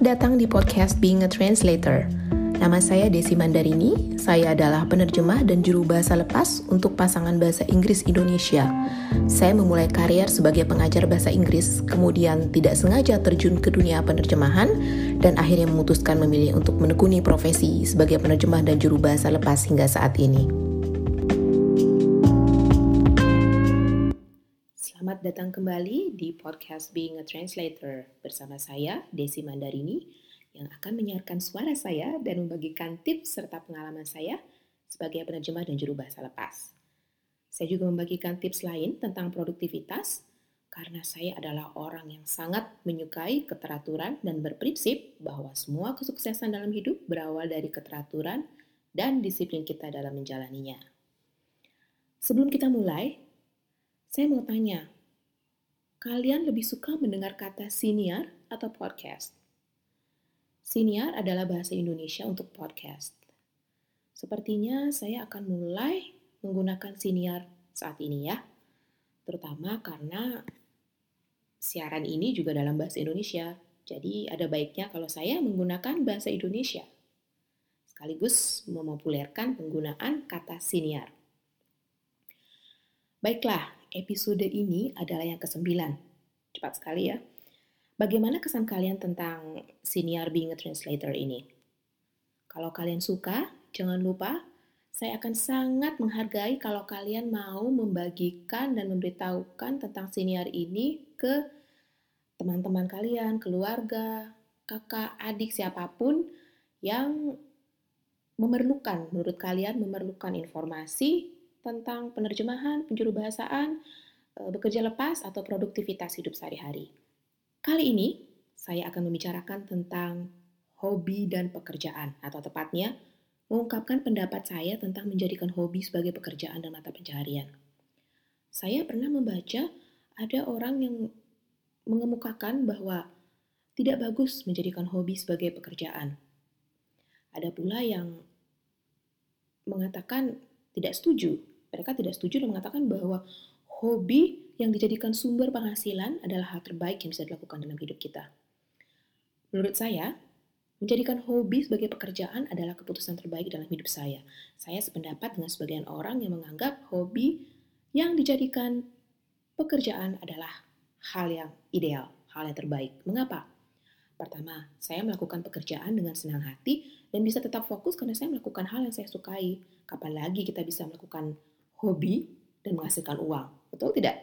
Datang di podcast Being a Translator. Nama saya Desi Mandarini, saya adalah penerjemah dan juru bahasa lepas untuk pasangan bahasa Inggris Indonesia. Saya memulai karier sebagai pengajar bahasa Inggris, kemudian tidak sengaja terjun ke dunia penerjemahan, dan akhirnya memutuskan memilih untuk menekuni profesi sebagai penerjemah dan juru bahasa lepas hingga saat ini. Selamat datang kembali di podcast Being a Translator bersama saya, Desi Mandarini, yang akan menyiarkan suara saya dan membagikan tips serta pengalaman saya sebagai penerjemah dan juru bahasa lepas. Saya juga membagikan tips lain tentang produktivitas, karena saya adalah orang yang sangat menyukai keteraturan dan berprinsip bahwa semua kesuksesan dalam hidup berawal dari keteraturan dan disiplin kita dalam menjalaninya. Sebelum kita mulai, saya mau tanya, kalian lebih suka mendengar kata senior atau podcast? Senior adalah bahasa Indonesia untuk podcast. Sepertinya saya akan mulai menggunakan senior saat ini ya. Terutama karena siaran ini juga dalam bahasa Indonesia. Jadi ada baiknya kalau saya menggunakan bahasa Indonesia. Sekaligus mempopulerkan penggunaan kata senior. Baiklah, episode ini adalah yang kesembilan. Cepat sekali ya. Bagaimana kesan kalian tentang senior being a translator ini? Kalau kalian suka, jangan lupa saya akan sangat menghargai kalau kalian mau membagikan dan memberitahukan tentang senior ini ke teman-teman kalian, keluarga, kakak, adik, siapa pun yang memerlukan, menurut kalian memerlukan informasi tentang penerjemahan, penjuru bahasaan, eh, bekerja lepas, atau produktivitas hidup sehari-hari. Kali ini, saya akan membicarakan tentang hobi dan pekerjaan, atau tepatnya, mengungkapkan pendapat saya tentang menjadikan hobi sebagai pekerjaan dan mata pencaharian. Saya pernah membaca ada orang yang mengemukakan bahwa tidak bagus menjadikan hobi sebagai pekerjaan. Ada pula yang mengatakan tidak setuju mereka tidak setuju dan mengatakan bahwa hobi yang dijadikan sumber penghasilan adalah hal terbaik yang bisa dilakukan dalam hidup kita. Menurut saya, menjadikan hobi sebagai pekerjaan adalah keputusan terbaik dalam hidup saya. Saya sependapat dengan sebagian orang yang menganggap hobi yang dijadikan pekerjaan adalah hal yang ideal, hal yang terbaik. Mengapa? Pertama, saya melakukan pekerjaan dengan senang hati dan bisa tetap fokus karena saya melakukan hal yang saya sukai. Kapan lagi kita bisa melakukan hobi, dan menghasilkan uang. Betul tidak?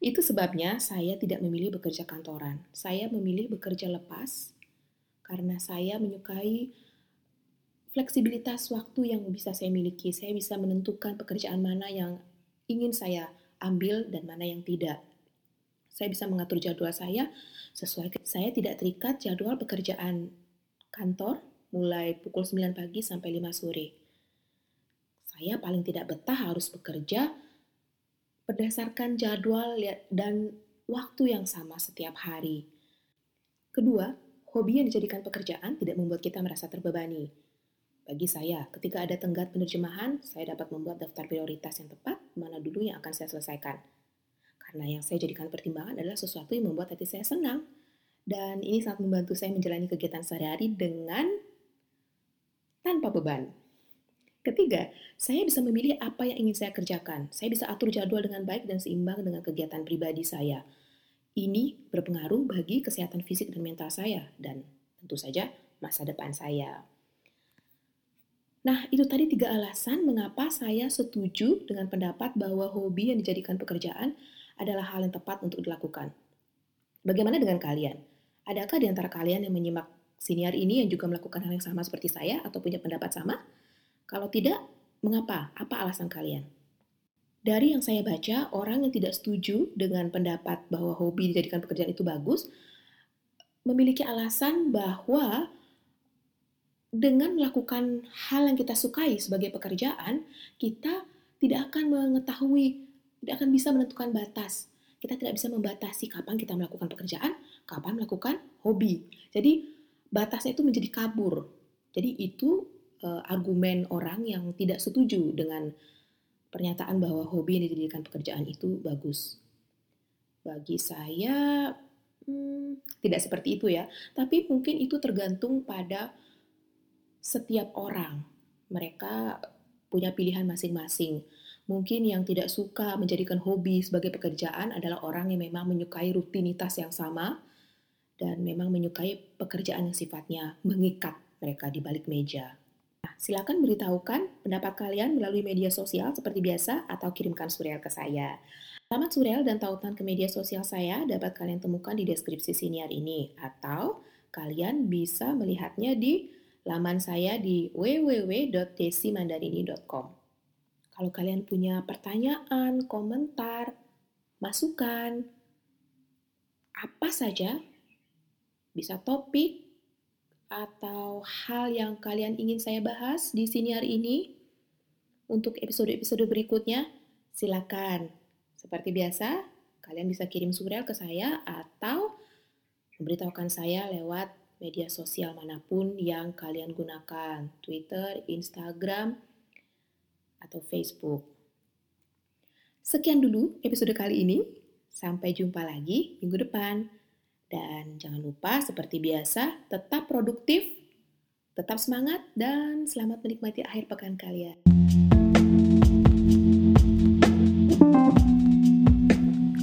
Itu sebabnya saya tidak memilih bekerja kantoran. Saya memilih bekerja lepas karena saya menyukai fleksibilitas waktu yang bisa saya miliki. Saya bisa menentukan pekerjaan mana yang ingin saya ambil dan mana yang tidak. Saya bisa mengatur jadwal saya sesuai saya tidak terikat jadwal pekerjaan kantor mulai pukul 9 pagi sampai 5 sore saya paling tidak betah harus bekerja berdasarkan jadwal dan waktu yang sama setiap hari. Kedua, hobi yang dijadikan pekerjaan tidak membuat kita merasa terbebani. Bagi saya, ketika ada tenggat penerjemahan, saya dapat membuat daftar prioritas yang tepat mana dulu yang akan saya selesaikan. Karena yang saya jadikan pertimbangan adalah sesuatu yang membuat hati saya senang. Dan ini sangat membantu saya menjalani kegiatan sehari-hari dengan tanpa beban. Ketiga, saya bisa memilih apa yang ingin saya kerjakan. Saya bisa atur jadwal dengan baik dan seimbang dengan kegiatan pribadi saya. Ini berpengaruh bagi kesehatan fisik dan mental saya, dan tentu saja masa depan saya. Nah, itu tadi tiga alasan mengapa saya setuju dengan pendapat bahwa hobi yang dijadikan pekerjaan adalah hal yang tepat untuk dilakukan. Bagaimana dengan kalian? Adakah di antara kalian yang menyimak senior ini yang juga melakukan hal yang sama seperti saya atau punya pendapat sama? Kalau tidak, mengapa? Apa alasan kalian? Dari yang saya baca, orang yang tidak setuju dengan pendapat bahwa hobi dijadikan pekerjaan itu bagus, memiliki alasan bahwa dengan melakukan hal yang kita sukai sebagai pekerjaan, kita tidak akan mengetahui, tidak akan bisa menentukan batas. Kita tidak bisa membatasi kapan kita melakukan pekerjaan, kapan melakukan hobi. Jadi batasnya itu menjadi kabur. Jadi itu uh, argumen orang yang tidak setuju dengan pernyataan bahwa hobi yang dijadikan pekerjaan itu bagus. Bagi saya, Hmm, tidak seperti itu ya, tapi mungkin itu tergantung pada setiap orang. Mereka punya pilihan masing-masing. Mungkin yang tidak suka menjadikan hobi sebagai pekerjaan adalah orang yang memang menyukai rutinitas yang sama dan memang menyukai pekerjaan yang sifatnya mengikat mereka di balik meja. Silakan beritahukan pendapat kalian melalui media sosial seperti biasa atau kirimkan surel ke saya. Alamat surel dan tautan ke media sosial saya dapat kalian temukan di deskripsi siniar ini atau kalian bisa melihatnya di laman saya di www.desimandarini.com. Kalau kalian punya pertanyaan, komentar, masukan, apa saja, bisa topik atau hal yang kalian ingin saya bahas di sini hari ini untuk episode-episode berikutnya, silakan. Seperti biasa, kalian bisa kirim surel ke saya atau memberitahukan saya lewat media sosial mana pun yang kalian gunakan, Twitter, Instagram, atau Facebook. Sekian dulu episode kali ini. Sampai jumpa lagi minggu depan. Dan jangan lupa seperti biasa tetap produktif, tetap semangat dan selamat menikmati akhir pekan kalian.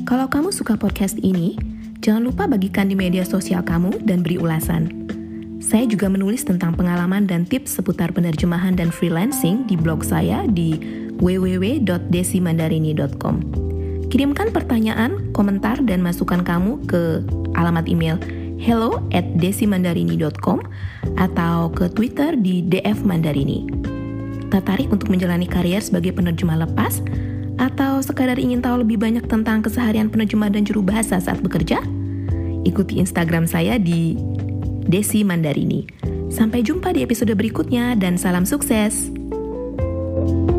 Kalau kamu suka podcast ini, jangan lupa bagikan di media sosial kamu dan beri ulasan. Saya juga menulis tentang pengalaman dan tips seputar penerjemahan dan freelancing di blog saya di www.desimandarini.com. Kirimkan pertanyaan, komentar, dan masukan kamu ke alamat email hello at desimandarini.com atau ke Twitter di DF Mandarini. Tertarik untuk menjalani karier sebagai penerjemah lepas? Atau sekadar ingin tahu lebih banyak tentang keseharian penerjemah dan juru bahasa saat bekerja? Ikuti Instagram saya di Desi Mandarini. Sampai jumpa di episode berikutnya dan salam sukses. thank you